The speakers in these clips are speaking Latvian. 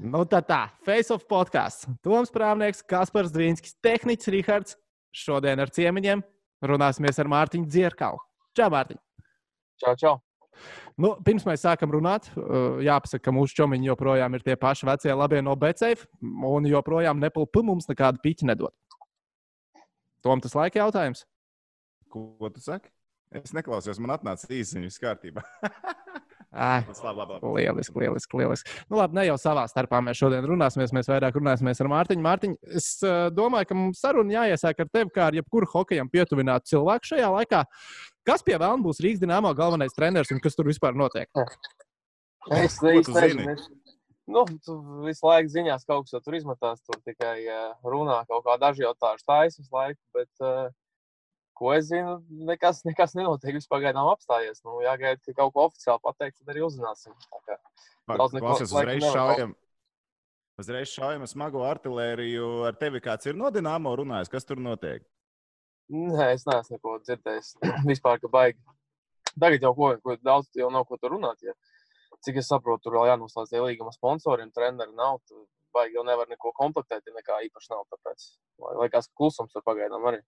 Nu, tā tā, Face of podkāsts. Toms Prāvnieks, Kaspars Dvīnskis, Tehnicis Rihards. Šodien ar ciemiņiem runāsimies ar Mārtiņu Dzierkalu. Čau, Mārtiņ! Čau, čau! Nu, pirms mēs sākam runāt, jāpasaka, ka mūsu čomiņi joprojām ir tie paši vecie labie no Becēfa, un joprojām nepulpa mums nekādu piķi nedod. Tom, tas laika jautājums. Ko tu saki? Es neklausījos, man atnāca īsiņa, viss kārtībā. Ai, labi, labi, labi. Lieliski, lieliski. lieliski. Nu, labi, ne jau savā starpā mēs šodien runāsimies. Mēs vairāk runāsimies ar Mārtiņu. Mārtiņ, es uh, domāju, ka mums saruna jāiesāk ar tevi, kā ar jebkuru hokejam pietuvinātu cilvēku šajā laikā. Kas pie vēlna būs Rīgas dīnāmā galvenais treneris un kas tur vispār notiek? Es nezinu. Nu, tu visu laiku ziņās kaut kas tur izmetās. Tur tikai uh, runā kaut kā daži jautājuši taisnības laiku. Bet, uh, ko es zinu, nekas, nekas nenotiek. Viss pagaidām apstājies. Nu, jāgaida, ka kaut ko oficiāli pateiks, tad arī uzzināsim. Daudz neko šaujam. Uzreiz šaujam smago artēriju. Ar tevi kāds ir no Dienāmo runājis? Kas tur notiek? Nē, es neesmu neko dzirdējis. Vispār, ka baigi. Tagad jau ko, ko daudz jau nav ko tur runāt. Ja. Cik es saprotu, tur vēl jānoslēdz tie līguma sponsoriem, treneri nav. Baigi jau nevar neko komplektēt, ja nekā īpaši nav. Tāpēc liekas, ka klusums tur pagaidām arī.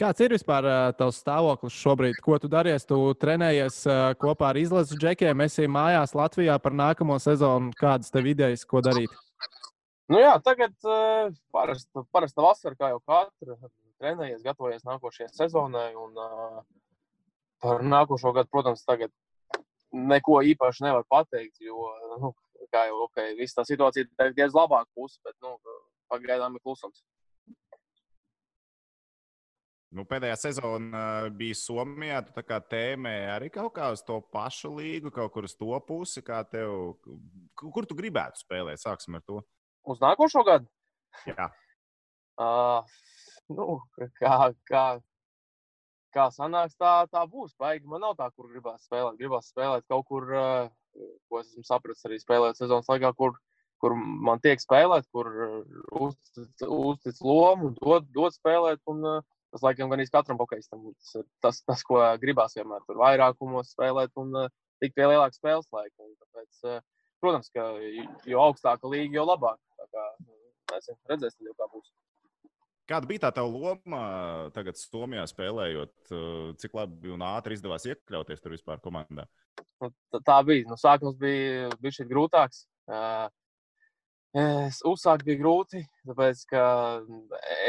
Kāds ir vispār tavs stāvoklis šobrīd? Ko tu daries? Tu trenējies kopā ar izlases džekiem, esi mājās Latvijā par nākamo sezonu. Kādas tev idejas, ko darīt? Nu jā, tagad parasta, parasta vasara, kā jau katra. Trenējies, gatavojies nākošajai sezonai. Un, par nākošo gadu, protams, tagad neko īpaši nevar pateikt, jo, nu, kā jau okay, viss tā situācija ir diezgan labāka puse, bet nu, pagaidām ir klusums. Nu, pēdējā sezona bija Somijā. Tu kā tēmē arī kaut kā uz to pašu līgu, kaut kur uz to pusi. Tev, kur tu gribētu spēlēt? Sāksim ar to. Uz nākošo gadu? Jā. Uh, nu, kā, kā, kā sanāks, tā, tā būs. Baigi. Man nav tā, kur gribās spēlēt. Gribās spēlēt kaut kur, uh, ko esmu sapratis arī spēlēt sezonas laikā, kur, kur man tiek spēlēt, kur uztic, uztic lomu, dod, dod spēlēt. Un, uh, Tas, laikam, gan katram hokeistam tas ir tas, tas, ko gribās vienmēr tur vairākumos spēlēt un uh, tik pie lielāka spēles laika. Tāpēc, uh, protams, ka jo augstāka līga, jo labāk. Tā kā, nezinu, redzēsim, kā būs. Kāda bija tā tava loma tagad Somijā spēlējot? Cik labi un ātri izdevās iekļauties tur vispār komandā? Nu, tā bija. Nu, sākums bija, šeit grūtāks. Uh, uzsākt bija grūti, tāpēc ka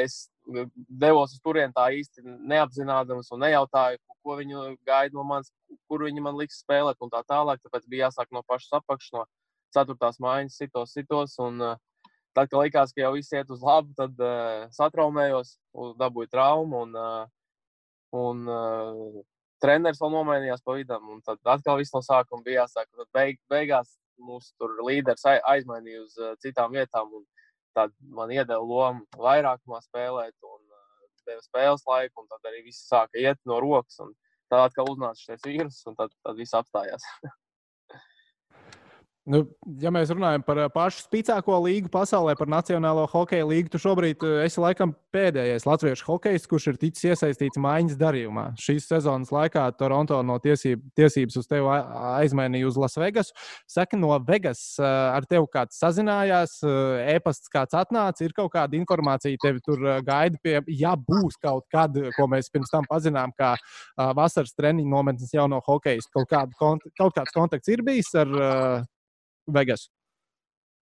es devos uz turieni tā īsti neapzināms un nejautāju, ko viņi gaida no manis, kur viņi man liks spēlēt un tā tālāk. Tāpēc bija jāsāk no pašas apakšas, no ceturtās mājas, sitos, sitos. Un, tad, kad likās, ka jau viss iet uz labu, tad uh, satraumējos, dabūju traumu. Un, uh, un, uh, treneris vēl nomainījās pa vidu, un tad atkal viss no sākuma bija jāsāk. Tad beig, beigās mūsu līderis aizmainīja uz citām vietām. Tad man iedeva lomu vairākumā spēlēt, un deva spēles laiku, un tad arī viss sāka iet no rokas. Tad atkal uznāca šis vīrus, un tad, tad viss apstājās. Nu, ja mēs runājam par pašu spēcīgāko līgu pasaulē, par Nacionālo hokeja līgu, tu šobrīd esi laikam pēdējais latviešu hokejs, kurš ir ticis iesaistīts maiņas darījumā. Šīs sezonas laikā Toronto no tiesību, tiesības uz tevi aizmainīja uz Lasvegas. Saka, no Vegas ar tevi kāds sazinājās, e-pasts kāds atnāca, ir kaut kāda informācija, tevi tur gaida pie, ja būs kaut kad, ko mēs pirms tam pazinām, kā vasaras treniņu nometnes jauno hokeju. Kaut, kādu, kaut kāds kontakts ir bijis ar Vegas?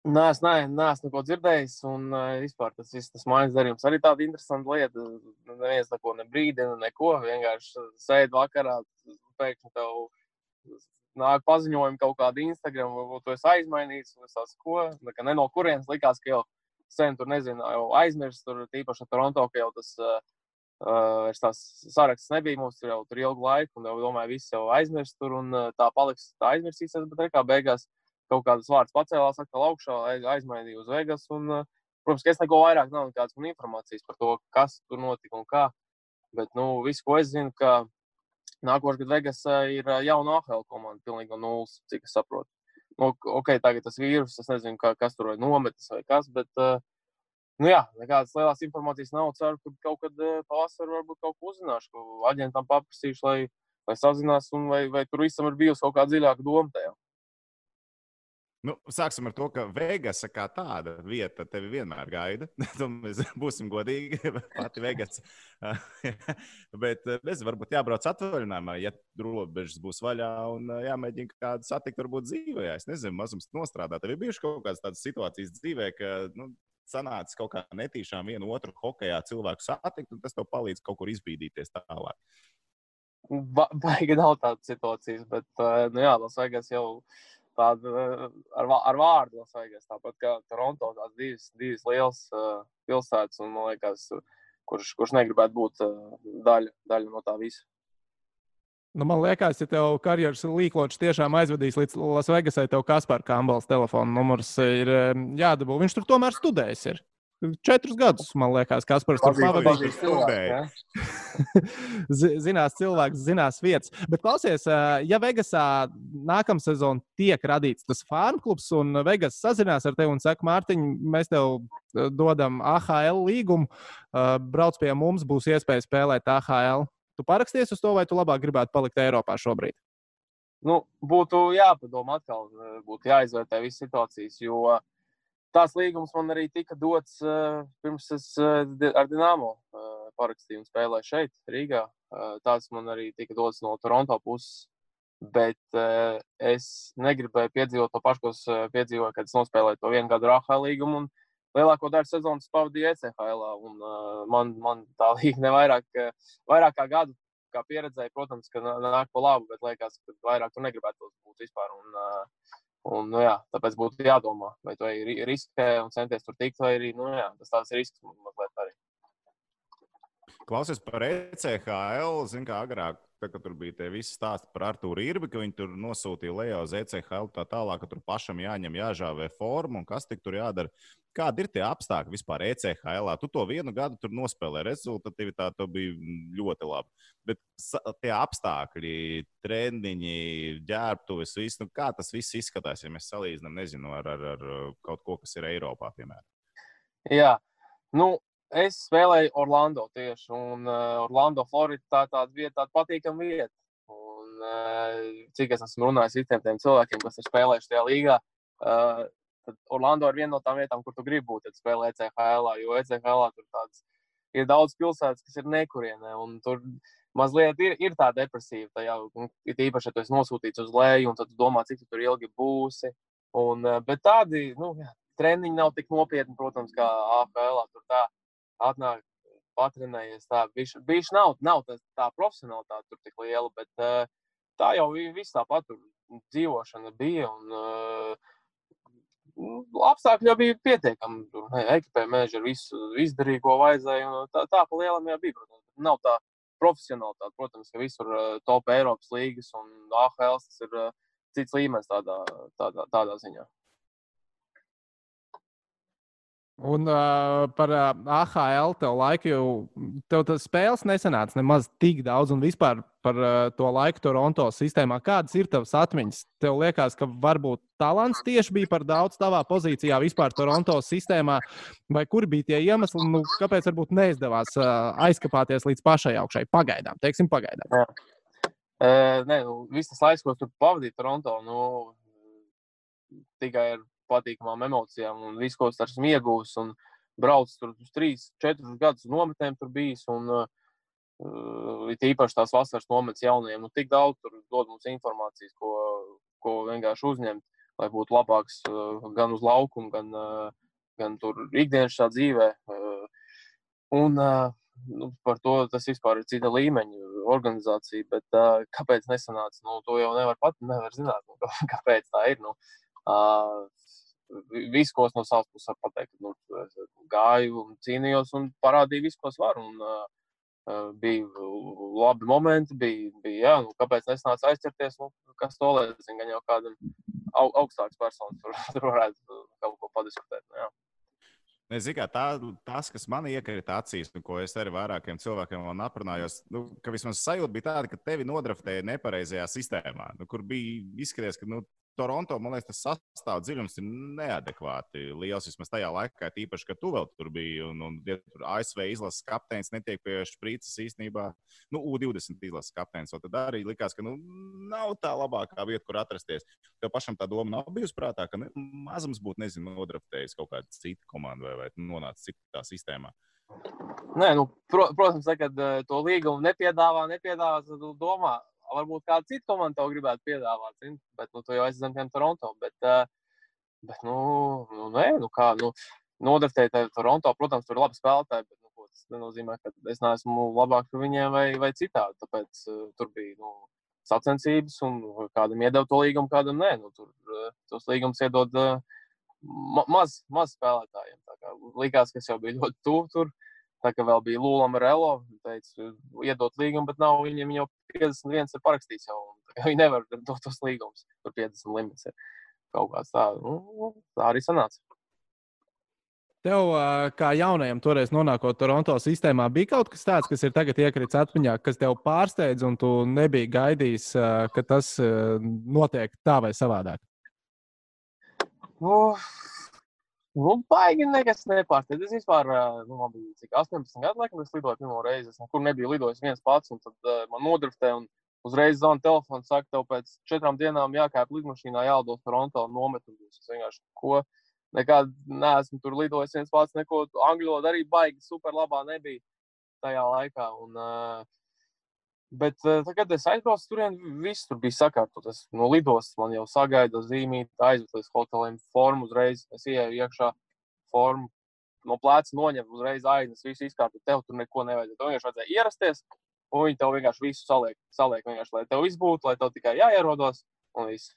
Nē, es neesmu ne, neko dzirdējis. Un uh, vispār tas viss, tas mājas darījums arī tāda interesanta lieta. Neviens neko nebrīdina, neko. Vienkārši sēdi vakarā, pēkšņi tev nāk paziņojumi kaut kāda Instagram, varbūt tu esi aizmainījis, un es tās ko, ne no kurienes likās, ka jau sen tur nezinu, jau aizmirst, tur tīpaši Toronto, ka jau tas uh, uh, tās saraksts nebija mums tur jau tur ilgu laiku, un jau domāju, viss jau aizmirst tur, un uh, tā paliks, tā aizmirsīsies, bet kā beigās kaut kādas vārdas pacēlās atkal augšā, aizmainīja uz Vegas. Un, protams, ka es neko vairāk nav nekādas informācijas par to, kas tur notika un kā. Bet nu, viss, ko es zinu, ka nākošais gads Vegas ir jauna AHL komanda, pilnīgi no nulles, cik es saprotu. Nu, ok, tagad tas vīrus, es nezinu, kā, kas tur ir nometis vai kas, bet, nu jā, nekādas lielas informācijas nav. Ceru, ka kaut kad pavasarī varbūt kaut ko uzzināšu, ko aģentam paprasīšu, lai, lai sazinās, un vai, vai tur visam ir bijusi kaut kāda dziļāka doma tajā. Nu, sāksim ar to, ka Vegas kā tāda vieta tevi vienmēr gaida. Mēs būsim godīgi. Pati Vegas. Bet, nezinu, varbūt jābrauc atvaļinājumā, ja robežas būs vaļā un jāmēģina kādu satikt, varbūt dzīvē. Es nezinu, mazums nostrādāt. Tev ir bijušas kaut kādas tādas situācijas dzīvē, ka nu, sanācis kaut kā netīšām vienu otru hokeja cilvēku satikt, un tas tev palīdz kaut kur izbīdīties tālāk. Ba baigi nav tādas situācijas, bet, nu jā, Las Vegas jau ir tāda eh, ar, ar vārdu Lasvegas. Tāpat kā Toronto, tās divas, divas lielas uh, pilsētas, un man liekas, kurš, kurš negribētu būt uh, daļa, daļa no tā visa. Nu, man liekas, ja tev karjeras līklots tiešām aizvedīs līdz Lasvegasai, tev Kaspar Kambals telefona numurs ir jādabū. Viņš tur tomēr studējis. Ir. Četrus gadus, man liekas, kas par to pavadījis. zinās cilvēks, zinās vietas. Bet, klausies, ja Vegasā nākamā sezonā tiek radīts tas farm klubs, un Vegas sazinās ar tevi un saka, Mārtiņ, mēs tev dodam AHL līgumu, brauc pie mums, būs iespēja spēlēt AHL. Tu paraksties uz to, vai tu labāk gribētu palikt Eiropā šobrīd? Nu, būtu jāpadomā atkal, būtu jāizvērtē visas situācijas, jo tās līgums man arī tika dots pirms es ar Dienāmo parakstīju un spēlēju šeit, Rīgā. Uh, tās man arī tika dots no Toronto puses. Bet uh, es negribēju piedzīvot to pašu, ko es uh, piedzīvoju, kad es nospēlēju to vienu gadu Rāhā līgumu. Lielāko daļu sezonas pavadīju ECHL. Un, man, man tā līga ne vairāk, kā gadu kā pieredzēju, protams, ka nāk pa labu, bet liekas, ka vairāk tur negribētu būt vispār. Un, uh, Un, nu, jā, tāpēc būtu jādomā, vai tu riskē un centies tur tikt, vai arī nu, jā, tas tāds risks mazliet. Klausies par ECHL. Zinu, kā agrāk, tā, tur bija tie visi stāsti par Arthuru Irbi, ka viņi tur nosūtīja lejā uz ECHL tā tālāk, ka tur pašam jāņem, jāžāvē forma un kas tik tur jādara. Kādi ir tie apstākļi vispār ECHL? Tu to vienu gadu tur nospēlēji, rezultatīvitāte bija ļoti laba. Bet tie apstākļi, treniņi, ģērbtuves, viss, nu, kā tas viss izskatās, ja mēs salīdzinām nezinu, ar, ar, ar kaut ko, kas ir Eiropā, piemēram? Jā, nu, es spēlēju Orlando tieši. Un uh, Orlando, Florida, tā tāda vieta, tāda patīkama vieta. Un, uh, cik es esmu runājis ar tiem cilvēkiem, kas ir spēlējuši tajā līgā, uh, tad Orlando ir viena no tām vietām, kur tu gribi būt, kad spēlē ECHL. Jo ECHL tur tāds, ir daudz pilsētas, kas ir nekurienē. Tur mazliet ir, ir tā depresīva. Tajā, ir īpaši, ja tu esi nosūtīts uz leju, un tad domā, cik tu tur ilgi būsi. Un, bet tādi nu, treniņi nav tik nopietni, protams, kā AFL. Tur tā atnāk, patrenējies. Tā bija nav, nav tā, tā profesionālitāte tur tik liela, bet uh, tā jau viss tāpat tur dzīvošana bija. Un, uh, Apstākļi jau bija pietiekami. Ekipēja ar visu izdarīt, ko vajadzēja. Tā, tā pa lielam jau bija. Protams. Nav tā profesionālitāte. Protams, ka visur uh, top Eiropas līgas un AHL tas ir uh, cits līmenis tādā, tādā, tādā ziņā. Un uh, par uh, AHL tev laiku jau tev tas spēles nesenāca nemaz tik daudz, un vispār par uh, to laiku Toronto sistēmā. Kādas ir tavas atmiņas? Tev liekas, ka varbūt talants tieši bija par daudz tavā pozīcijā vispār Toronto sistēmā, vai kur bija tie iemesli, nu, kāpēc varbūt neizdevās uh, aizkāpties līdz pašai augšai? Pagaidām, teiksim, pagaidām. Jā. Uh, nē, nu, viss tas laiks, ko tu pavadīji Toronto, nu, tikai ar patīkamām emocijām un visu, ko es esmu ieguvis. Un braucis tur uz trīs, četrus gadus nometnēm tur bijis. Un, uh, it īpaši tās vasaras nometnes jaunajiem. Nu, tik daudz tur dod mums informācijas, ko, ko vienkārši uzņemt, lai būtu labāks uh, gan uz laukumu, gan, uh, gan tur ikdienas dzīvē. Uh, un, uh, nu, par to tas vispār ir cita līmeņa organizācija. Bet, uh, kāpēc nesanāca? Nu, to jau nevar pat nevar zināt, nu, kāpēc tā ir. Nu, uh, visu, ko no savas puses pateikt. Nu, gāju un cīnījos un parādīju visu, ko es varu. Un, uh, bija labi momenti, bija, bija jā, nu, kāpēc nesnāca aizķerties. Nu, kas to lai zina, gan jau kādam au, augstāks personis tur, tur varētu kaut ko padiskutēt. Nu, jā. Nezinu, tā, tas, kas man iekrita acīs, un ko es arī vairākiem cilvēkiem aprunājos, nu, ka vismaz sajūta bija tāda, ka tevi nodraftēja nepareizajā sistēmā, nu, kur bija izskaties, ka nu, Toronto, man liekas, tas sastāvdaļas dziļums ir neadekvāti liels. Vismaz tajā laikā, tīpaši, ka tu vēl tur biji. Un, un ja tur ASV izlases kapteinis netiek pie šprīces īstenībā, nu, U20 izlases kapteinis. Tad arī likās, ka nu, nav tā labākā vieta, kur atrasties. Tev pašam tā doma nav bijusi prātā, ka ne, mazums būtu, nezinu, nodraftējis kaut kāda cita komanda vai, vai nonācis citā sistēmā. Nē, nu, pro, protams, kad uh, to līgumu nepiedāvā, nepiedāvā, tad domā, varbūt kāda cita komanda tev gribētu piedāvāt, zin? bet nu, tu jau esi zem tiem Toronto. Bet, uh, bet nu, nu, nē, nu kā, nu, nodartēt Toronto, protams, tur ir labi spēlētāji, bet nu, tas nenozīmē, ka es neesmu labāks par viņiem vai, vai citādi. Tāpēc uh, tur bija nu, sacensības un kādam iedod to līgumu, kādam nē. Nu, tur uh, tos līgumus iedod uh, ma maz, maz spēlētājiem. Likās, ka es jau biju ļoti tuvu tur. Tā kā vēl bija Lūija Morello, teica, iedot līgumu, bet nav viņam jau 51 ir parakstīts jau. Viņi nevar dot tos līgumus, tur 50 limits ir kaut kāds tāds. Nu, tā arī sanāca. Tev, kā jaunajam, toreiz nonākot Toronto sistēmā, bija kaut kas tāds, kas ir tagad iekritis atmiņā, kas tev pārsteidz, un tu nebiji gaidījis, ka tas notiek tā vai savādāk? Uh, Nu, baigi nekas nepārsteidz. Es vispār, nu, man bija cik 18 gadu, laikam, es lidoju pirmo reizi. Es nekur nebiju lidojis viens pats, un tad uh, man nodriftē un uzreiz zvana telefons, saka, tev pēc četrām dienām jākāp lidmašīnā, jālido Toronto un nometni. Es vienkārši ko, nekad neesmu tur lidojis viens pats, neko angļu valodā arī baigi super labā nebija tajā laikā. Un, uh, Bet, kad es aizbraucu tur, viss tur bija sakārtots. No lidostas man jau sagaida zīmīti, aizved līdz hoteliem, formu uzreiz. Es ienāku iekšā, formu no pleca noņem, uzreiz aiznes, visu izkārtot. Tev tur neko nevajadzēja. Tev vienkārši vajadzēja ierasties, un viņi tev vienkārši visu saliek, saliek vienkārši, lai tev izbūtu, lai tev tikai jāierodas un viss.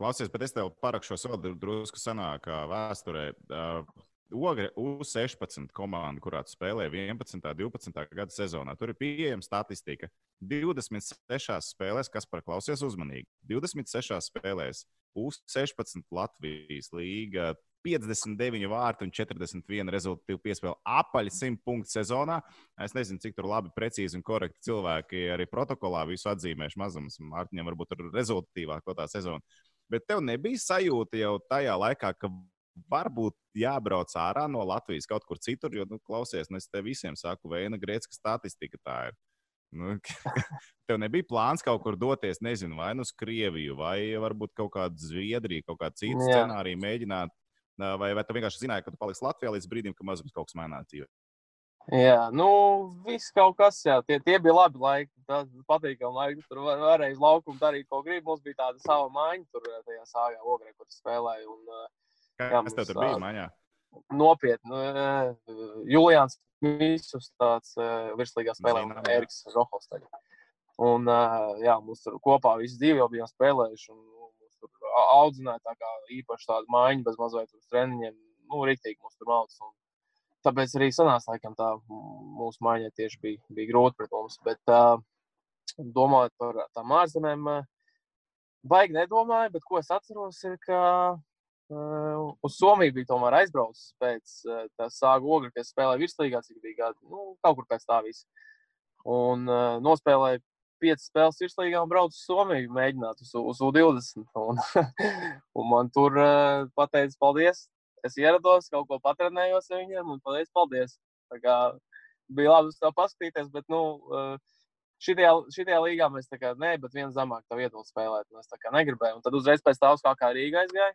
Klausies, bet es tev parakšos vēl drusku senākā vēsturē. Uh, Ogre U16 komanda, kurā spēlēja 11. un 12. gada sezonā. Tur ir pieejama statistika. 26 spēlēs, kas par klausies uzmanīgi. 26 spēlēs U16 Latvijas līga. 59 vārtu un 41 rezultātu piespēli apaļ 100 punktu sezonā. Es nezinu, cik tur labi, precīzi un korekti cilvēki arī protokolā visu atzīmējuši mazums. Mārtiņam varbūt ir rezultātīvāk tā sezona. Bet tev nebija sajūta jau tajā laikā, ka varbūt jābrauc ārā no Latvijas kaut kur citur, jo, nu, klausies, nu, es te visiem saku, Vēna Grēcka statistika tā ir. Nu, tev nebija plāns kaut kur doties, nezinu, vai nu uz Krieviju, vai varbūt kaut kādu Zviedriju, kaut kādu citu Jā. scenāriju mēģināt. Vai, vai tu vienkārši zināji, ka tu paliksi Latvijā līdz brīdim, kad mazums kaut kas mainās dzīvē? Jā, nu, viss kaut kas, jā, tie, tie bija labi laiki. Tas patīkami laiki. Tur var, varēja uz laukumu darīt, ko grib. Mums bija tāda sava maiņa tur tajā sāgā, ogrē, kur spēlēja. Un, uh, Kas tev bija mājā? Nopietni. Nu, Julians Mīsus, tāds virslīgā spēlē, un Eriks tagad. Un, jā, mums tur kopā visi divi jau bijām spēlējuši. Un, tur audzināja tā kā īpaši tādu maiņu bez mazliet uz treniņiem. Nu, riktīgi mums tur. Un, tāpēc arī sanāca, laikam, tā mūsu maiņa tieši bija, bija grūti pret mums. Bet, uh, domājot par tām ārzemēm, baigi nedomāju, bet ko es atceros, ir, ka Uh, uz Somiju bija tomēr aizbraucis pēc uh, tā sāga ogra, kas spēlēja virslīgā, cik bija gadi, nu, kaut kur pēc tā visa. Un uh, nospēlēja piecas spēles virslīgā un braucu uz Somiju, mēģināt uz, uz U20. Un, un man tur uh, pateica, paldies. Es ierados, kaut ko patrenējos ar viņiem un pateicu, paldies. Tā kā bija labi uz to paskatīties, bet, nu, uh, Šitajā, šitajā līgā mēs tā kā nē, bet viens zemāk tev iedod spēlēt. Es tā kā negribēju. Un tad uzreiz pēc tam, kā Rīgā aizgāja,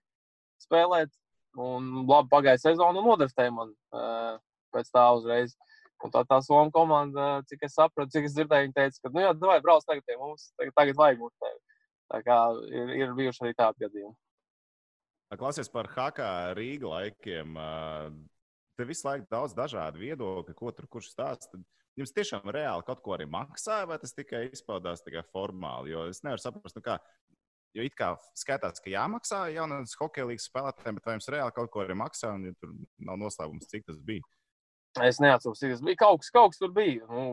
spēlēt. Un labi pagāja sezona un nodriftēja man uh, pēc tā uzreiz. Un tā tā Somija komanda, cik es sapratu, cik es dzirdēju, viņa teica, ka, nu, jā, vai brauc tagad pie mums, tagad, tagad vajag būt tevi. Tā kā ir, ir bijuši arī tādi gadījumi. Klausies par Hakā Rīga laikiem. Te visu laiku daudz dažādu viedokļu, ko tur kurš stāsta. Jums tiešām reāli kaut ko arī maksāja, vai tas tikai izpaudās tikai formāli? Jo es nevaru saprast, nu kā Jo it kā skatās, ka jāmaksā jaunatnes hokeja līnijas spēlētājiem, bet vai jums reāli kaut ko arī maksā, un ja tur nav noslēpums, cik tas bija? Es neatceros, cik tas bija. Kaut kas, kaut kas tur bija. Nu,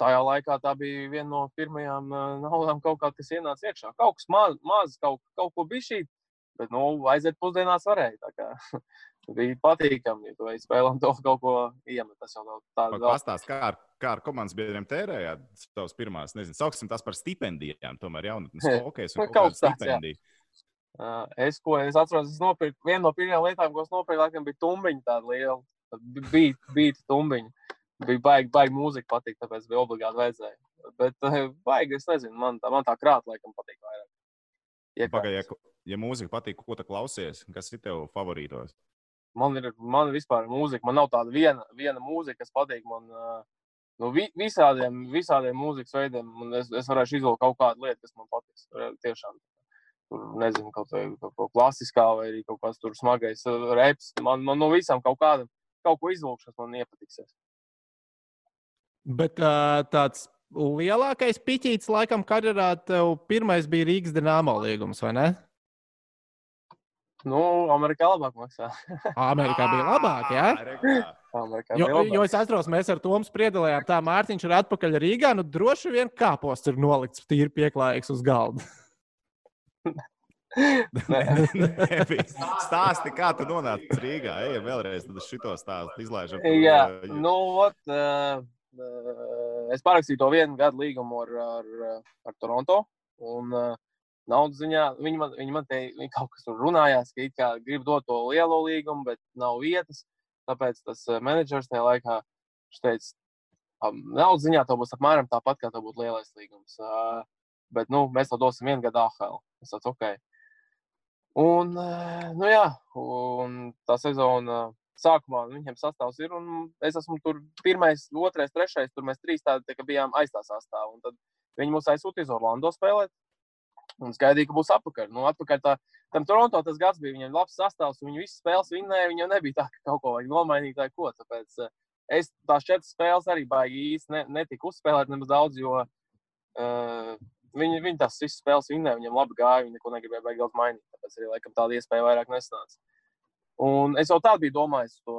tajā laikā tā bija viena no pirmajām uh, naudām, kaut kā, kas ienāca iekšā. Kaut kas maz, maz kaut, kaut ko bija šī, bet nu, aiziet pusdienās varēja. bija patīkami, ja tu spēlē un to kaut ko iemet. Tas jau tādu vēl. Pastāst, kā ar kā ar komandas biedriem tērējāt savas pirmās, nezinu, sauksim tās par stipendijām, tomēr jaunatnes hokejs un Kaut kaut tāds, jā. kāda stipendija. Uh, es, ko es atceros, es nopirku vienu no pirmajām lietām, ko es nopirku, laikam, bija tumbiņa tāda liela. Bija, bija tumbiņa. Bija baigi, baigi mūzika patīk, tāpēc bija obligāti vajadzēja. Bet uh, baigi, es nezinu, man tā, man tā krāta laikam patīk vairāk. Iekārtas. Pagaid, ja, ja mūzika patīk, ko tu klausies, kas ir tev favorītos? Man ir, man vispār mūzika, man nav tāda viena, viena mūzika, kas patīk man. Uh, no vi, visādiem, visādiem mūzikas veidiem, un es, es varēšu izvilkt kaut kādu lietu, kas man patiks. Tiešām. Tur, nezinu, kaut, vai, kaut ko klasiskā, vai arī kaut kas tāds smagais, uh, reps. Man, man no visām kaut kāda, kaut ko izvilkšu, kas man iepatiksies. Bet uh, tāds lielākais piķītis, laikam, karjerā tev pirmais bija Rīgas dīnāmo līgums, vai ne? Nu, Amerikā labāk maksā. Amerikā bija labāk, jā. Ja? Amerikā Jo, jo es atceros, mēs ar Tomu spriedzelējām, tā Mārtiņš ir atpakaļ Rīgā. Nu, droši vien kāposts ir nolikts tīri pieklājīgs uz galda. Stāsti, kā tu nonāci Rīgā. Ejam vēlreiz, tad šito stāstu izlaižam. Jā, nu, ot, uh, uh, es parakstīju to vienu gadu līgumu ar, ar, ar Toronto. Un, uh, naudas ziņā viņi man, viņi man te viņi kaut kas tur runājās, ka it kā grib dot to lielo līgumu, bet nav vietas. Tāpēc tas uh, menedžers tajā laikā teica, um, naudas ziņā tev būs apmēram tāpat, kā tev būtu lielais līgums. Uh, bet nu, mēs to dosim vienu gadu AHL. Es teicu, ok. Un, uh, nu jā, un tā sezona sākumā nu, viņiem sastāvs ir. Es esmu tur pirmais, otrais, trešais. Tur mēs trīs tādi tā, bijām aiz tā sastāvā. Tad viņi mūs aizsūtīja uz Orlando spēlēt. Un skaidrs, ka būs atpakaļ. Nu, atpakaļ tā, tam Toronto tas gads bija viņiem labs sastāvs. un Viņi visas spēles vinnēja. Viņam nebija tā, ka kaut ko vajag nomainīt vai ko. Tāpēc eh, es tās četras spēles arī baigi īsti ne, netiku uzspēlēt nemaz daudz, jo uh, viņi, viņi tās visas spēles vinnēja. Viņam labi gāja. Viņi neko negribēja baigi daudz mainīt. Tāpēc arī laikam tāda iespēja vairāk nesnāca. Un es jau tādu biju domājis, to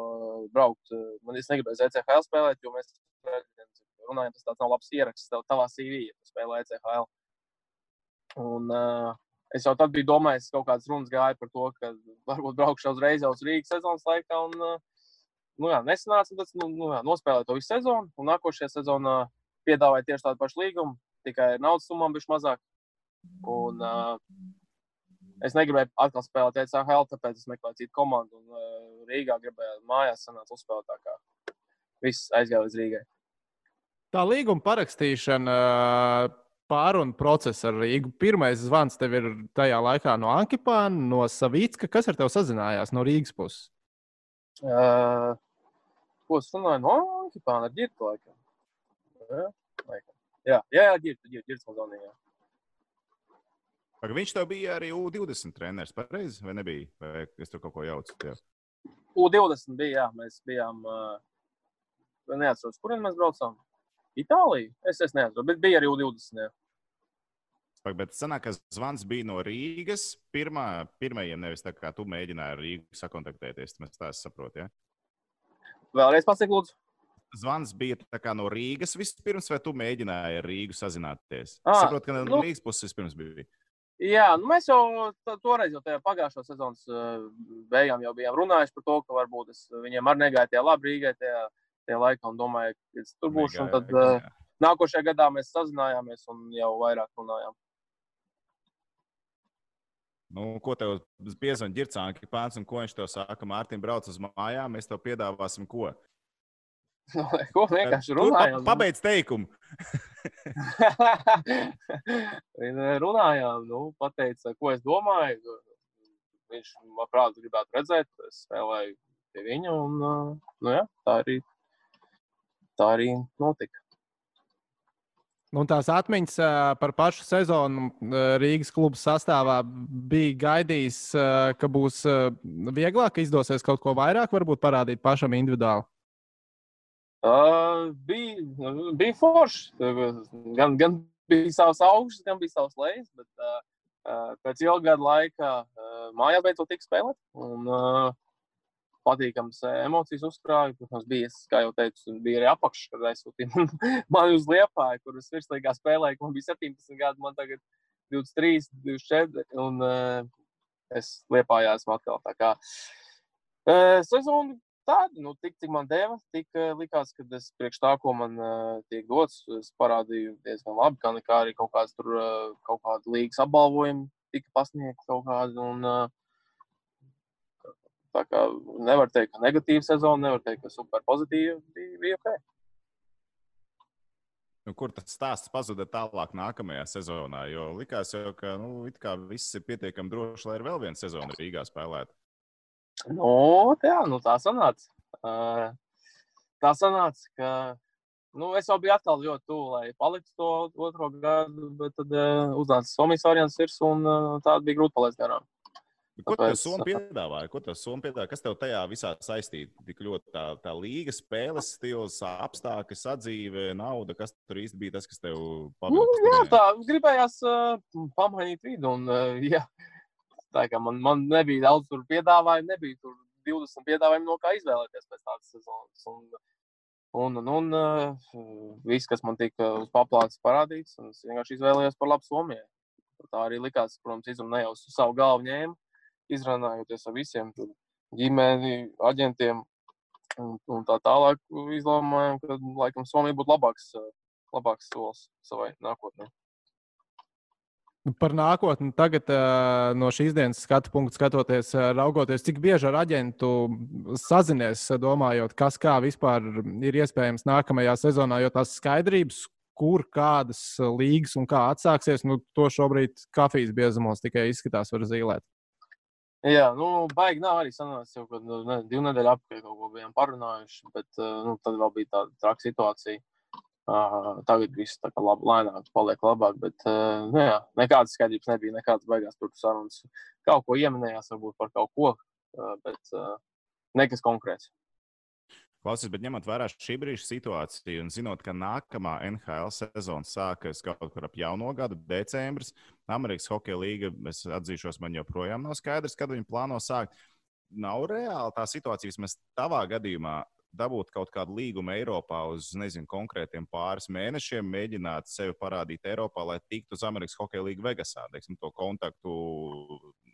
braukt. Man es negribēju ZCHL spēlēt, jo mēs runājam, tas tāds nav labs ieraksts tavā CV, ja tu spēlē ECHL. Un uh, es jau tad biju domājis, kaut kādas runas gāja par to, ka varbūt braukšu uzreiz jau uz Rīgas sezonas laikā. Un, uh, nu jā, nesanāca, tad nu, nu, jā, nospēlēju to visu sezonu. Un nākošajā sezonā piedāvāja tieši tādu pašu līgumu, tikai naudas summām bija mazāk. Un, uh, Es negribēju atkal spēlēt ECHL, tāpēc es meklēju citu komandu. Un, uh, Rīgā gribēju mājās sanākt uzspēlēt. Tā kā viss aizgāja līdz Rīgai. Tā līguma parakstīšana, pārunu process ar Rīgu. Pirmais zvans tev ir tajā laikā no Ankipāna, no Savicka. Kas ar tevi sazinājās no Rīgas puses? Uh, ko es runāju? No Ankipāna ar ģirtu laikam. Jā, laikam. Jā, jā, jā ģirtu, ģirtu, ģirtu Mazonijā. Pag, viņš tev bija arī U20 treneris, pareizi? Vai nebija? Vai es tur kaut ko jaucu? Jā. U20 bija, jā, mēs bijām. Uh, neatceros, kurien mēs braucām. Itālija? Es, es neatceros, bet bija arī U20. Jā. Pag, bet sanāk, ka zvans bija no Rīgas. Pirmā, pirmajiem nevis tā kā tu mēģināji ar Rīgu sakontaktēties. Mēs tā saprotam. Ja? Vēlreiz pasaka, lūdzu. Zvans bija no Rīgas vispirms, vai tu mēģināji ar Rīgu sazināties? Es saprotu, ka no nu- Rīgas puses vispirms bija. Jā, nu mēs jau to- toreiz, jau tajā pagājušā sezonas uh, beigām, jau bijām runājuši par to, ka varbūt es viņiem arī negāju tajā labi Rīgai tajā, tajā laikā un domāju, ka es tur būšu. Un tad uh, Jā. nākošajā gadā mēs sazinājāmies un jau vairāk runājām. Nu, ko tev piezvanīja Girtsānki pāns un ko viņš tev saka? Mārtiņ, brauc uz mājām, mēs tev piedāvāsim ko? Ko vienkārši runājām? pa- Pabeidz teikumu. Runājām, nu, pateica, ko es domāju. Viņš, manuprāt, gribētu redzēt, es spēlēju pie viņa. Un, uh, nu, jā, tā, arī, tā arī notika. Un tās atmiņas par pašu sezonu Rīgas kluba sastāvā bija gaidījis, ka būs vieglāk, ka izdosies kaut ko vairāk, varbūt parādīt pašam individuāli. Uh, bija, bija forši. Gan, gan bija savs augsts, gan bija savs lejas. Bet, uh, pēc ilga gada laika uh, mājā beidzot tika spēlēt. Un, uh, patīkams uh, emocijas uzkrāja. Protams, bija, es, kā jau teicu, bija arī apakšs, kad aizsūtīja man- mani uz Liepāju, kur es virslīgā spēlēju. Man bija 17 gadi, man tagad 23, 24. Un uh, es Liepājā esmu atkal. Tā kā uh, sezona tādi, nu, tik, cik man deva, tik uh, likās, ka es priekš tā, ko man uh, tiek dots, es parādīju diezgan labi, kā, kā arī kaut kāds tur, uh, kaut kāda līgas apbalvojuma tika pasniegta kaut kāda. Un, uh, tā kā nevar teikt, ka negatīva sezona, nevar teikt, ka super pozitīva, bija, bija ok. Nu, kur tas stāsts pazuda tālāk nākamajā sezonā? Jo likās, jau, ka nu, viss ir pietiekami droši, lai ir vēl viena sezona Rīgā spēlēta. Nu, tā, nu, tā sanāca. Uh, tā sanāca, ka nu, es jau biju atkal ļoti tuvu, lai paliktu to otro gadu, bet tad uh, uznāca Somijas variants un uh, tā bija grūti palaist garām. Ko tas Somija piedāvāja? Ko tas Somija piedāvāja? Kas tev tajā visā saistīja? Tik ļoti tā, tā līga, spēles stils, apstākļi, sadzīve, nauda. Kas tur īsti bija tas, kas tev pamanīja? Nu, jā, tā gribējās uh, pamainīt vidu. Un, uh, jā, tā kā man, man nebija daudz piedāvājumu, nebija tur 20 piedāvājumu, no kā izvēlēties pēc tādas sezonas. Un, un, un, un uh, viss, kas man tika uz paplātes parādīts, un es vienkārši izvēlējos par labu Somijai. Tā arī likās, protams, izrunā jau uz savu galvu ņēmu izrunājoties ar visiem ģimeni, aģentiem un, un tā tālāk, izlēmām, ka laikam Somija būtu labāks, labāks solis savai nākotnē. Nu, par nākotni tagad, no šīs dienas skatu punkta skatoties, raugoties, cik bieži ar aģentu sazinies, domājot, kas kā vispār ir iespējams nākamajā sezonā, jo tās skaidrības, kur kādas līgas un kā atsāksies, nu, to šobrīd kafijas biezumos tikai izskatās, var zīmēt. Jā, nu, baigi nav arī sanācis jau, kad nu, ne, divu nedēļu apkārt kaut ko bijām parunājuši, bet nu, tad vēl bija tāda traka situācija. Uh, tagad viss tā kā labi, lēnāk paliek labāk, bet uh, nu, jā, nekādas skaidrības nebija, nekādas beigās tur sarunas. Kaut ko ieminējās varbūt par kaut ko, uh, bet uh, nekas konkrēts. Klausies, bet ņemot vērā šī brīža situāciju un zinot, ka nākamā NHL sezona sākas kaut kur ap jauno gadu, decembris, Amerikas Hokeja līga, es atzīšos, man joprojām nav skaidrs, kad viņi plāno sākt. Nav reāli tā situācija, vismaz tavā gadījumā, dabūt kaut kādu līgumu Eiropā uz nezinu, konkrētiem pāris mēnešiem, mēģināt sevi parādīt Eiropā, lai tiktu uz Amerikas Hokeja līniju Vegasā, teiksim, to kontaktu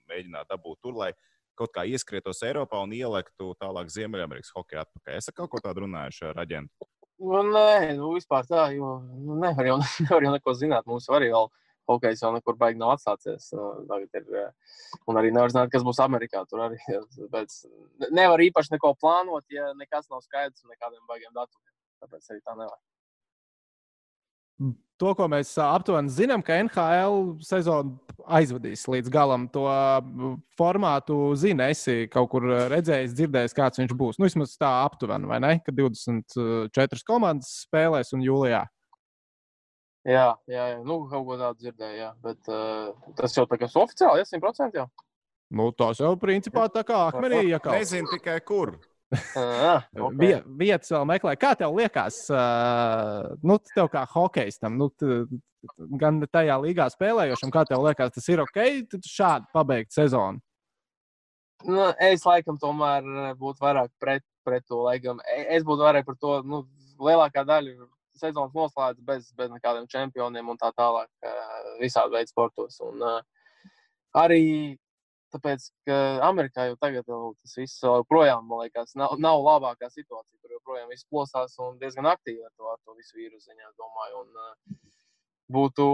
mēģināt dabūt tur, lai kaut kā ieskrietos Eiropā un ielektu tālāk Ziemeļamerikas hokeja atpakaļ. Es kaut ko tādu runājuši ar aģentu. Nu, nē, nu, vispār tā, jo nu, nevar, jau, nevar jau neko zināt. Mums arī vēl hokejs jau nekur baigi nav atsācies. Tagad ir, un arī nevar zināt, kas būs Amerikā. Tur arī bet nevar īpaši neko plānot, ja nekas nav skaidrs un nekādiem baigiem datumiem. Tāpēc arī tā nevar to, ko mēs aptuveni zinām, ka NHL sezonu aizvadīs līdz galam. To formātu zina, esi kaut kur redzējis, dzirdējis, kāds viņš būs. Nu, vismaz tā aptuveni, vai ne? Kad 24 komandas spēlēs un jūlijā. Jā, jā, jā. Nu, kaut ko tādu dzirdēju, jā. bet uh, tas jau tā kā oficiāli, ja 100% jau. Nu, tas jau principā tā kā akmenī iekāpst. Nezinu tikai kur. Ah, okay. Vietas vēl meklē. Kā tev liekas, nu, tev kā hokejistam, nu, gan tajā līgā spēlējošam, kā tev liekas, tas ir ok, šādi pabeigt sezonu? Nu, es laikam tomēr būtu vairāk pret, pret to. Laikam. Es būtu vairāk par to, nu, lielākā daļa sezonas noslēdz bez, bez nekādiem čempioniem un tā tālāk, visādi veidu sportos. Un, arī Tāpēc, ka Amerikā jau tagad jau tas viss joprojām, man liekas, nav, nav labākā situācija. Tur joprojām viss plosās un diezgan aktīvi ar to, ar to visu vīrusu ziņā, domāju. Un, uh, būtu,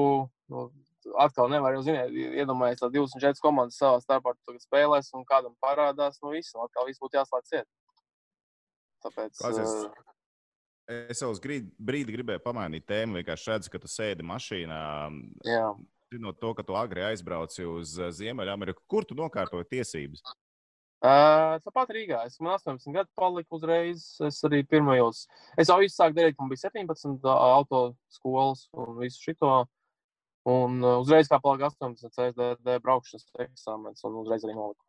nu, atkal nevar jau zināt, iedomājies, ka 24 komandas savā starpā spēlēs un kādam parādās, nu viss, un atkal viss būtu jāslēdz ciet. Tāpēc. Klausies. Uh, Es jau uz brīdi gribēju pamainīt tēmu. Vienkārši redzu, ka tu sēdi mašīnā. Jā zinot to, ka tu agri aizbrauci uz eh, Ziemeļameriku, kur tu nokārtoji tiesības? Uh, Tāpat Rīgā. Es man 18 gadu paliku uzreiz. Es arī pirmajos. Es jau izsāku darīt, man bija 17 auto skolas un visu šito. Un uzreiz, kā palika 18 CSDD braukšanas eksāmenis, un uzreiz arī noliku.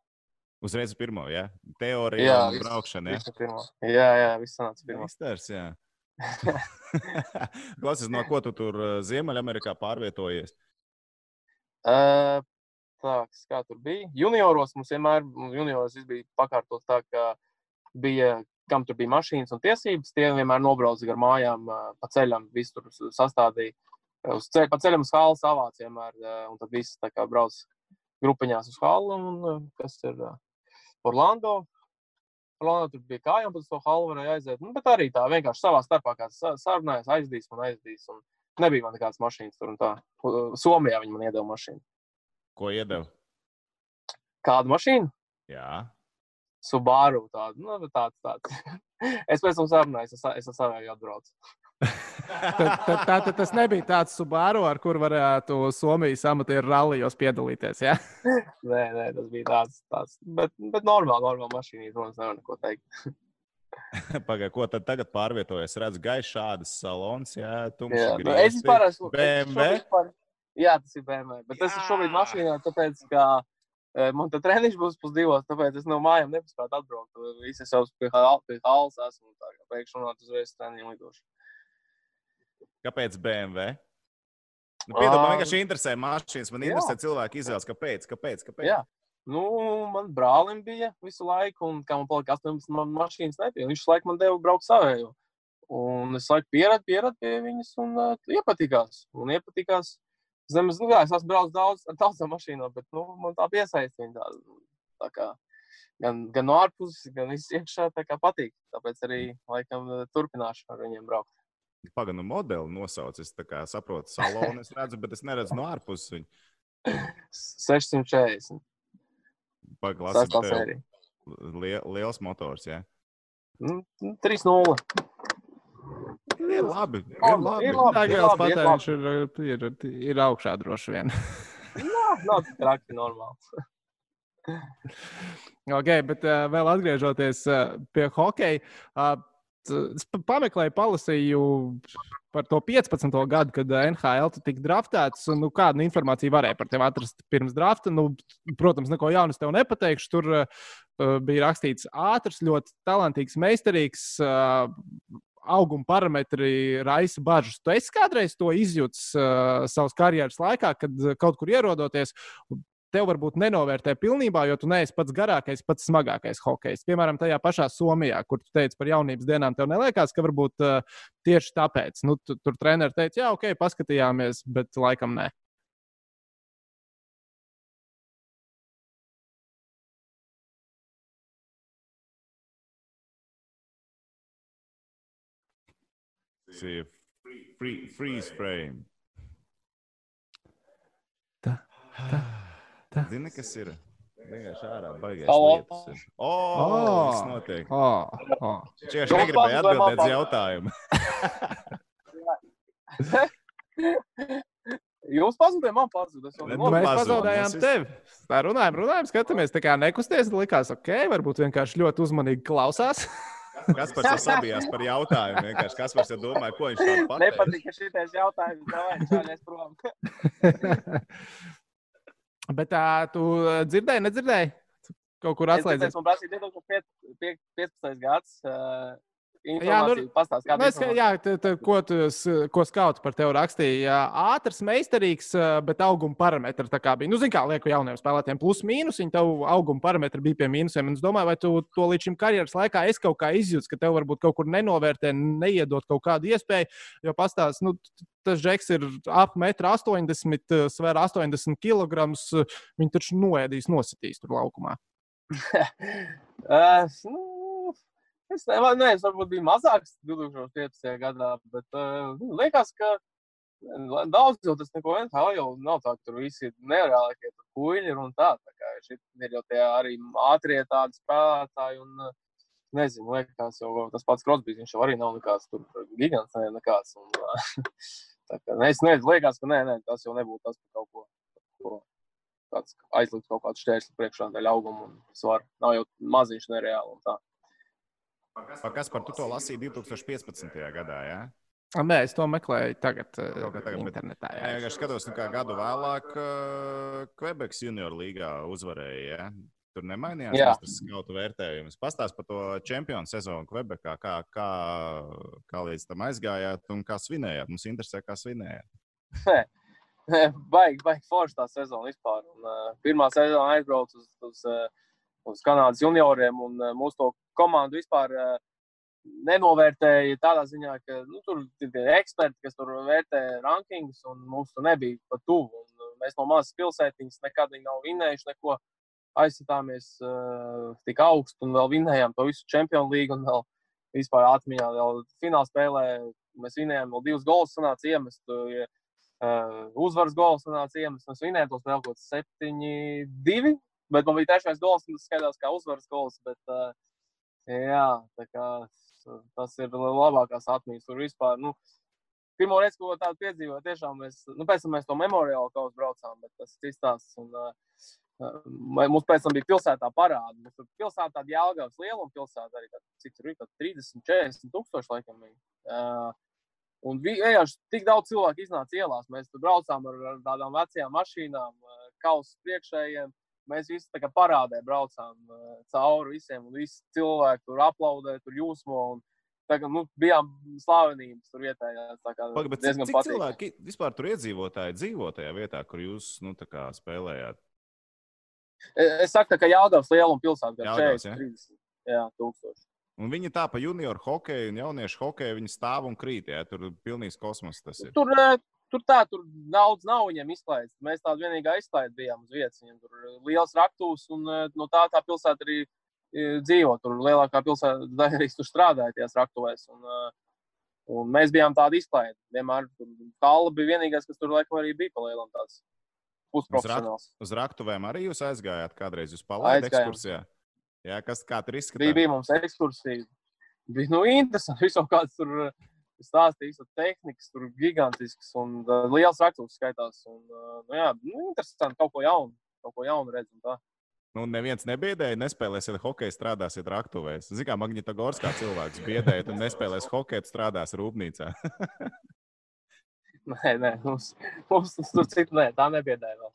Uzreiz pirmo, jā? Ja? Teorija jā, un braukšana, jā? Ja? Jā, jā, viss sanāca pirmo. Misters, jā. Klausies, no ko tu tur Ziemeļamerikā pārvietojies? Uh, tā, kā tur bija. Junioros mums vienmēr junioros bija pakārtots tā, ka bija, kam tur bija mašīnas un tiesības, tie vienmēr nobrauca gar mājām pa ceļam, visu tur sastādīja. Uz ceļa, pa ceļam uz halu savāc vienmēr, un tad viss tā kā brauc grupiņās uz halu, un kas ir Orlando. plānot, tur bija kājām, pēc to halu varēja aiziet. Nu, bet arī tā vienkārši savā starpā kāds sarunājās, aizdīs un aizdīs. Un nebija man nekādas mašīnas tur un tā. Somijā viņi man iedeva mašīnu. Ko iedeva? Kādu mašīnu? Jā. Subaru tādu, nu, tāds, tāds. es pēc tam sarunājos, es, es ar savēju atbraucu. tad, tad, tā, tad tas nebija tāds Subaru, ar kur varētu Somijas amatieru rallijos piedalīties. Ja? nē, nē, tas bija tāds, tāds bet, bet normāli, normāli mašīna. Protams, nevar neko teikt. Pagaidā, ko tad tagad pārvietojas? Redz, gaišs šādas salons, jā, tumšs. Jā, nu, es vispār esmu BMW. Par... Jā, tas ir BMW. Bet jā. es esmu šobrīd mašīnā, tāpēc, ka uh, man te treniņš būs pusdivos, tāpēc es no mājām nepaspētu atbraukt. Visi es jau pie halas esmu, tā kā pēkšņi runāt uzreiz treniņu lidošu. Kāpēc BMW? Nu, Piedod, man vienkārši interesē mašīnas. Man jā. interesē cilvēku izvēles, kāpēc. kāpēc, kāpēc? Jā. Nu, man brālim bija visu laiku, un kā man palika 18, man mašīnas nebija. Viņš laiku man deva braukt savēju. Un es laiku pieradu, pieradu pie viņas, un uh, iepatikās. Un iepatikās. Zemes, nu, jā, es esmu braucis daudz ar daudzām mašīnām, bet nu, man tā piesaista viņa tā, tā kā. Gan, gan no ārpuses, gan iekšā tā kā patīk. Tāpēc arī laikam turpināšu ar viņiem braukt. Pagaidām, modeli nosauc. Es saprotu, salonu es redzu, bet es neredzu no ārpuses viņu. 640. Pagaidām, liel, liels motors. Ja? Mm, 3-0. Ir labi. Ir labi. Ir labi. Degvielas patēriņš ir, ir, ir, ir augšā droši vien. Jā, nav traki normāls. ok, bet uh, vēl atgriežoties uh, pie hokeja. Uh, Es pameklēju, palasīju par to 15. gadu, kad NHL tika draftēts. Nu, kādu informāciju varēja par tevi atrast pirms drafta? Nu, protams, neko jaunu es tev nepateikšu. Tur uh, bija rakstīts ātrs, ļoti talantīgs, meistarīgs. Uh, Auguma parametri raisa bažas. Tu esi kādreiz to izjūtis uh, savas karjeras laikā, kad kaut kur ierodoties, tev varbūt nenovērtē pilnībā, jo tu neesi pats garākais, pats smagākais hokejs. Piemēram, tajā pašā Somijā, kur tu teici par jaunības dienām, tev neliekas, ka varbūt uh, tieši tāpēc nu, tu, tur treneris teica, jā, ok, paskatījāmies, bet laikam nē. See, free, freeze frame. Tā, tā. Tā. Zini, kas ir? Vienkārši ārā baigās lietas. O, oh, tas notiek. Oh, oh. Čieši negribēja atbildēt uz jautājumu. Jūs pazudījāt, man pazudījāt. Nu, mēs pazaudējām tevi. Tā runājam, runājam, skatāmies. Tā kā nekusties, likās, ok, varbūt vienkārši ļoti uzmanīgi klausās. Kas par to sabijās par jautājumu? Vienkārši kas par to domāja, ko viņš tādu pateica? Nepatīk, ka šitais jautājums nav čāļies prom. Bet tā, tu dzirdēji, nedzirdēji? Kaut kur atslēdzies. Es man prasīja 2015. gads. Uh, Jā, nu, pastāst, nu, es, jā t, t, ko, tu, ko skauts par tevi rakstīja? Ātrs, meistarīgs, bet auguma parametri tā kā bija. Nu, zini, kā lieku jauniem spēlētājiem, plus mīnus, viņi tev auguma parametri bija pie mīnusiem. Es domāju, vai tu to līdz šim karjeras laikā es kaut kā izjūtu, ka tev varbūt kaut kur nenovērtē, neiedot kaut kādu iespēju. Jo pastāst, nu, tas žeks ir ap 1,80 m, svēr 80 kg. Viņi taču noēdīs, nositīs tur laukumā. uh, nu, Es nezinu, es varbūt biju mazāks 2015. gadā, bet uh, liekas, ka daudz jau tas neko NHL jau nav tā, tur visi ir nereālākie kuģi un tā. Tā kā šit ir jau tie arī ātrie tādi spēlētāji un uh, nezinu, liekas, jau tas pats Krosbīs, viņš jau arī nav nekāds tur gigants, ne, nekāds. Un, uh, tā kā ne, es nezinu, liekas, ka nē, nē, tas jau nebūtu tas par kaut ko. ko kāds aizlikt kaut kādu šķērsli priekšā daļu augumu un svaru. Nav jau maziņš nereāli un tā. Kas par to lasīja 2015. gadā? Ja? Nē, es to meklēju tagad, tagad, tagad internetā. Jā, jā es skatos, nu, kā gadu vēlāk Quebekas junior līgā uzvarēja. Ja? Tur nemainījās tas skautu vērtējums. Pastāst par to čempionu sezonu Quebekā, kā, kā, kā līdz tam aizgājāt un kā svinējāt. Mums interesē, kā svinējāt. baigi, baigi forši tā sezona vispār. Un, uh, pirmā sezona aizbraucu uz, uz, uz Kanādas junioriem un uh, mūsu to komandu vispār uh, nenovērtēja tādā ziņā, ka nu, tur ir eksperti, kas tur vērtē rankingus, un mums tur nebija pat tuvu. Un mēs no mazas pilsētiņas nekad nav vinējuši neko. aizsitāmies uh, tik augstu un vēl vinējām to visu Champions League un vēl vispār atmiņā. Vēl finālā spēlē mēs vinējām, vēl divus gols sanāca iemest. Uh, uzvaras gols sanāca iemest. Mēs vinējām to spēli kaut kāds 7-2. Bet man bija trešais gols, un tas skaidrs kā uzvaras gols. Bet, uh, jā, kā, tas ir labākās atmiņas. Tur vispār, nu, pirmo reizi, ko tādu piedzīvoju, tiešām mēs, nu, pēc tam mēs to memoriālu kaut kā braucām, bet tas ir izstāsts. Un, uh, Mums pēc tam bija pilsētā parāda. Mums tur pilsētā tāda Jālgavas lieluma pilsēta arī, tāda, cik tur ir, 30, 40 tūkstoši laikam. Uh, un vienkārši tik daudz cilvēku iznāca ielās. Mēs tur braucām ar, ar tādām vecajām mašīnām, kausa priekšējiem. Mēs visi tā kā parādē braucām uh, cauri visiem, un visi cilvēki tur aplaudē, tur jūsmo. Un, Tagad nu, bijām slavenības tur vietējā. Paga, bet, cik patīk. cilvēki vispār tur iedzīvotāji dzīvo tajā vietā, kur jūs nu, spēlējāt? Es saku, ka Jālgavas lieluma pilsēta ir 40, ja? 30 jā, tūkstoši. Un viņi tā pa junioru hokeju un jauniešu hokeju viņi stāv un krīt. Jā, tur ir pilnīgs kosmos. Tur, tur tā, tur daudz nav viņiem izklaides. Mēs tādu vienīgā izklaide bijām uz vietas. Viņam tur ir liels raktūs un no tā tā pilsēta arī dzīvo. Tur lielākā pilsēta daļa arī tur strādāja tajās raktuvēs. Un, un mēs bijām tādi izklaide. Vienmēr Kalna bija vienīgais, kas tur laikam arī bija palielam tāds pusprofesionāls. Uz, rak, uz raktuvēm arī jūs aizgājāt kādreiz uz palaidu ekskursijā? Jā, kas kā tur izskatās? Bija, bija mums ekskursija. Bija nu, interesanti. Visu kāds tur stāstījis, ka tehnikas tur gigantisks un uh, liels raksturs skaitās. Un, uh, nu, jā, nu, interesanti kaut ko jaunu, kaut ko jaunu redzēt. Nu, neviens nebiedēja, nespēlēsiet hokeju, strādāsiet raktuvēs. Ziniet, kā Magnitogorskā cilvēks biedēja, tad nespēlēs hokeju, strādās rūpnīcā. nē, nē, mums, mums tur citu nē, tā nebiedēja vēl.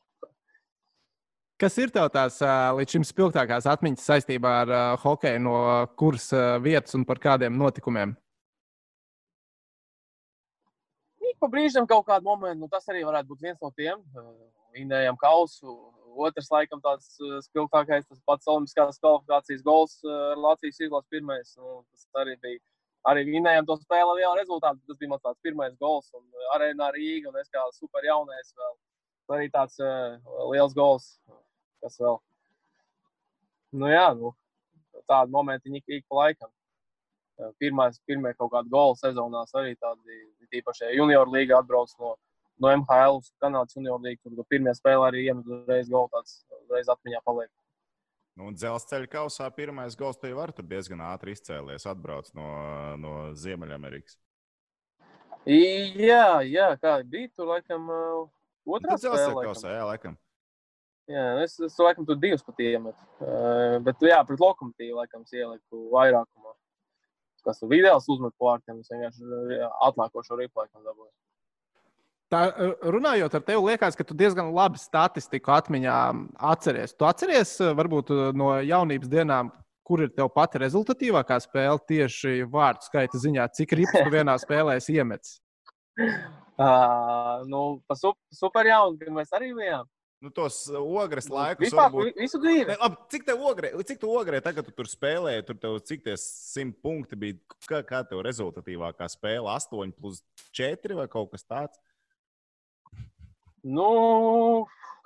Kas ir tev tās līdz šim spilgtākās atmiņas saistībā ar uh, hokeju, no kuras uh, vietas un par kādiem notikumiem? Ik pa brīžam kaut kādu momentu, nu, tas arī varētu būt viens no tiem. Indējam kausu. Otrs, laikam, tāds spilgtākais, tas pats Olimpiskās kvalifikācijas gols ar Latvijas izlases pirmais. Nu, tas arī bija. Arī vinējām to spēli ar lielu rezultātu. Tas bija mans tāds pirmais gols. Un arēnā Rīga un es kā super jaunais vēl. Arī tāds uh, liels gols kas vēl. Nu, jā, nu, tādi momenti ik, ik pa laikam. Pirmais, pirmie kaut kādi goli sezonās arī tādi, tīpaši junior līga atbrauc no, no MHL uz Kanādas junior līga. Tur pirmie spēlē arī iemet uzreiz golu, tāds uzreiz atmiņā paliek. Nu, dzelzceļa kausā pirmais gols tev var diezgan ātri izcēlies, atbrauc no, no Ziemeļamerikas. Jā, jā, kā bija tur, laikam, otrā spēlē. Dzelzceļa kausā, jā, laikam. Jā, es, es laikam tur divus pat iemetu. Uh, bet, jā, pret lokomotīvu laikam ieliku vairākumā. Kas tur vidēls uzmet pārtiem, es vienkārši atlākošo ripu laikam dabūju. Tā, runājot ar tevi, liekas, ka tu diezgan labi statistiku atmiņā atceries. Tu atceries varbūt no jaunības dienām, kur ir tev pati rezultatīvākā spēle tieši vārdu skaita ziņā, cik rips tu vienā spēlē iemetis? Uh, nu, pa super, super jaunu, kad mēs arī bijām nu, tos uh, ogres nu, laikus. Vispār, varbūt... Visu dzīvi. Ne, labi, cik tev ogrē, cik tu ogrē tagad tu tur spēlēji, tur tev cik tie simt punkti bija, kā, kā tev rezultatīvākā spēle, 8 plus 4 vai kaut kas tāds? Nu,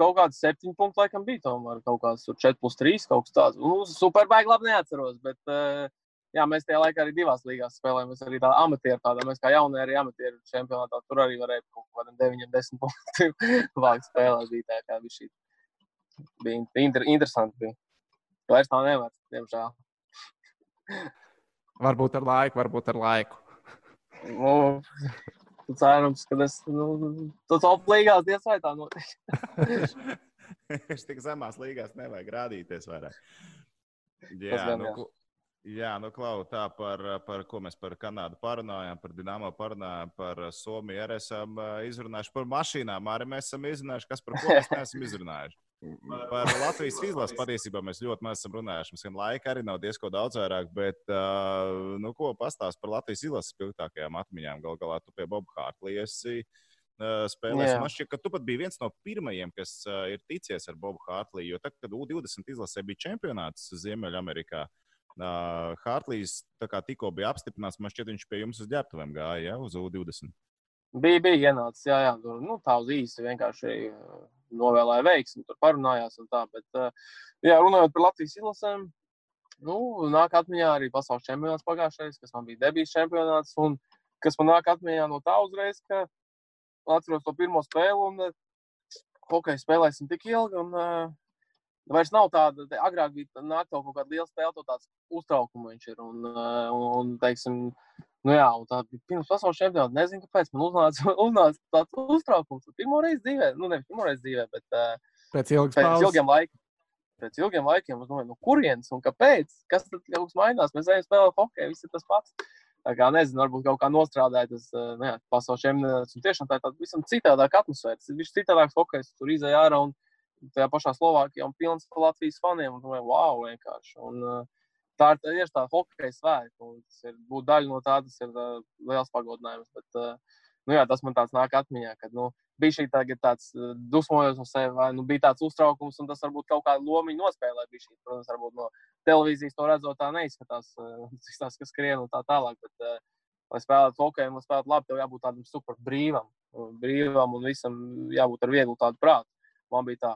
kaut kāds 7 punkti laikam bija, tomēr kaut kāds 4 plus 3 kaut kas tāds. Nu, superbaigi labi neatceros, bet uh, jā, mēs tajā laikā arī divās līgās spēlējām. Mēs arī tādā amatieru, tādā mēs kā jaunie arī amatieru čempionātā. Tur arī varēja kaut kādiem 9, 10 punktiem vākt spēlēt. Bija tā kā bija šī. Bija inter, interesanti. Bija. Vairs tā nevar, diemžēl. varbūt ar laiku, varbūt ar laiku. Nu, cerams, ka es nu, top līgās diez vai tā notiks. Es tik zemās līgās nevajag rādīties vairāk. Jā, nu, Jā, nu, Klau, tā par, par ko mēs par Kanādu parunājām, par Dienāmo parunājām, par Somiju arī esam izrunājuši. Par mašīnām arī mēs esam izrunājuši, kas par ko mēs neesam izrunājuši. Par Latvijas izlases patiesībā mēs ļoti maz esam runājuši. Mums gan laika arī nav diezko daudz vairāk, bet, nu, ko pastāst par Latvijas izlases spilgtākajām atmiņām. Gal galā tu pie Boba Hārtlī esi spēlēs. Man šķiet, ka tu pat biji viens no pirmajiem, kas ir ticies ar Bobu Hārtlī, jo tad, kad U20 izlasē bija čempionāts Ziemeļamerikā, Uh, Hartlīs tikko bija apstiprināts, man šķiet, viņš pie jums uz ģērbtuvēm gāja, ja, uz U20. Bija, bija ienācis, jā, jā, tur, nu, tā uz īsi vienkārši novēlēja veiksmi, tur parunājās un tā. Bet, uh, jā, runājot par Latvijas izlasēm, nu, nāk atmiņā arī pasaules čempionāts pagājušais, kas man bija debijas čempionāts, un kas man nāk atmiņā no tā uzreiz, ka atceros to pirmo spēli, un hokeju spēlēsim tik ilgi, un uh, vairs nav tāda, te, agrāk bija nāk kaut kāda liela spēle, to tāds uztraukums viņš ir, un, uh, un, un teiksim, Nu jā, un tā bija pirms pasaules čempionāta. Nezinu, kāpēc man uznāca, uznāca tāds uztraukums. Pirmo reizi dzīvē, nu nevis pirmo reizi dzīvē, bet uh, Pēc ilgas pēc pauzes. ilgiem laikiem. Pēc ilgiem laikiem es domāju, no kurienes un kāpēc? Kas tad kaut kas mainās? Mēs ejam spēlēt hokeju, viss ir tas pats. Tā kā nezinu, varbūt kaut kā nostrādāja tas uh, nu pasaules čempionāts. Tiešām tā ir tāda visam citādāka atmosfēra. Tas ir viss citādāks hokejs, tur izēja ārā un tajā pašā Slovākijā un pilns ar Latvijas faniem. Un domāju, wow, vienkārši. Un, uh, tā ir tieši tā hokeja svētki. un tas ir Būt daļa no tā, tas ir uh, liels pagodinājums. Bet, uh, nu, jā, tas man tāds nāk atmiņā, kad nu, bija šī tagad tāds dusmojos no sevis, vai nu, bija tāds uztraukums, un tas varbūt kaut kādu lomu nospēlē. Šī, protams, varbūt no televīzijas to redzot, tā neizskatās, uh, tas, kas skrien un tā tālāk. Bet, lai spēlētu hokeju, lai spēlētu labi, tev jābūt tādam super brīvam, brīvam un visam jābūt ar vieglu tādu prātu. Man bija tā,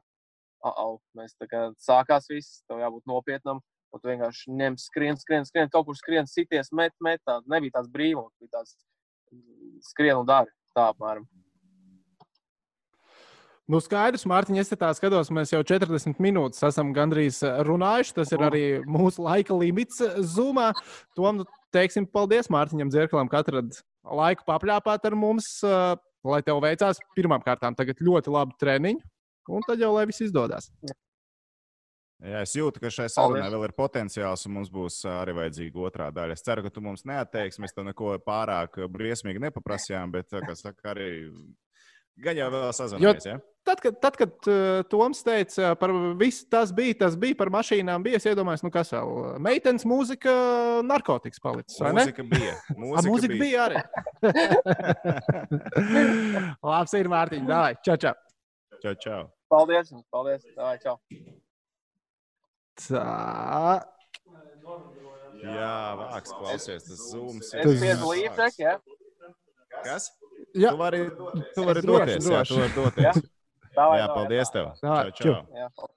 ah, oh, mēs tā kā sākās viss, tev jābūt nopietnam. Un tu vienkārši ņem, skrien, skrien, skrien, kaut kur skrien, sities, met, met. Tā nebija tāds brīvums, bija tāds mm, skrien un dari. Tā apmēram. Nu, skaidrs, Mārtiņ, es tā skatos, mēs jau 40 minūtes esam gandrīz eh, runājuši. Tas ir arī mūsu laika limits Zoomā. Tom, nu, teiksim, paldies Mārtiņam Zirkalam, ka atrad laiku papļāpāt ar mums, eh, lai tev veicās pirmām kārtām tagad ļoti labi treniņi, un tad jau lai viss izdodas. Jā, es jūtu, ka šai sarunai vēl ir potenciāls, un mums būs arī vajadzīga otrā daļa. Es ceru, ka tu mums neatteiksi. Mēs tev neko pārāk briesmīgi nepaprasījām, bet, kā saka, arī gan jau vēl sazināmies. Ja? Tad, kad, tad, kad uh, Toms teica, par visu tas bija, tas bija par mašīnām, bija es iedomājos, nu kas vēl. Meitenes mūzika, narkotikas palicis. vai ne? Mūzika bija. A, Mūzika, mūzika bija arī. Labs ir Mārtiņš. Dai, čau, čau. Čau, čau. Paldies! jums, Paldies! Tā, čau! Tā. Jā, vāks, klausies, tas zūms. Es spiedu līdzekļu, ja? Kas? Jā, Tu vari, tu vari Droši, doties, jā, droši. tu vari doties. Davai, Jā, davai, paldies davai. tev. Davai, Čau, čau. Jā, paldies.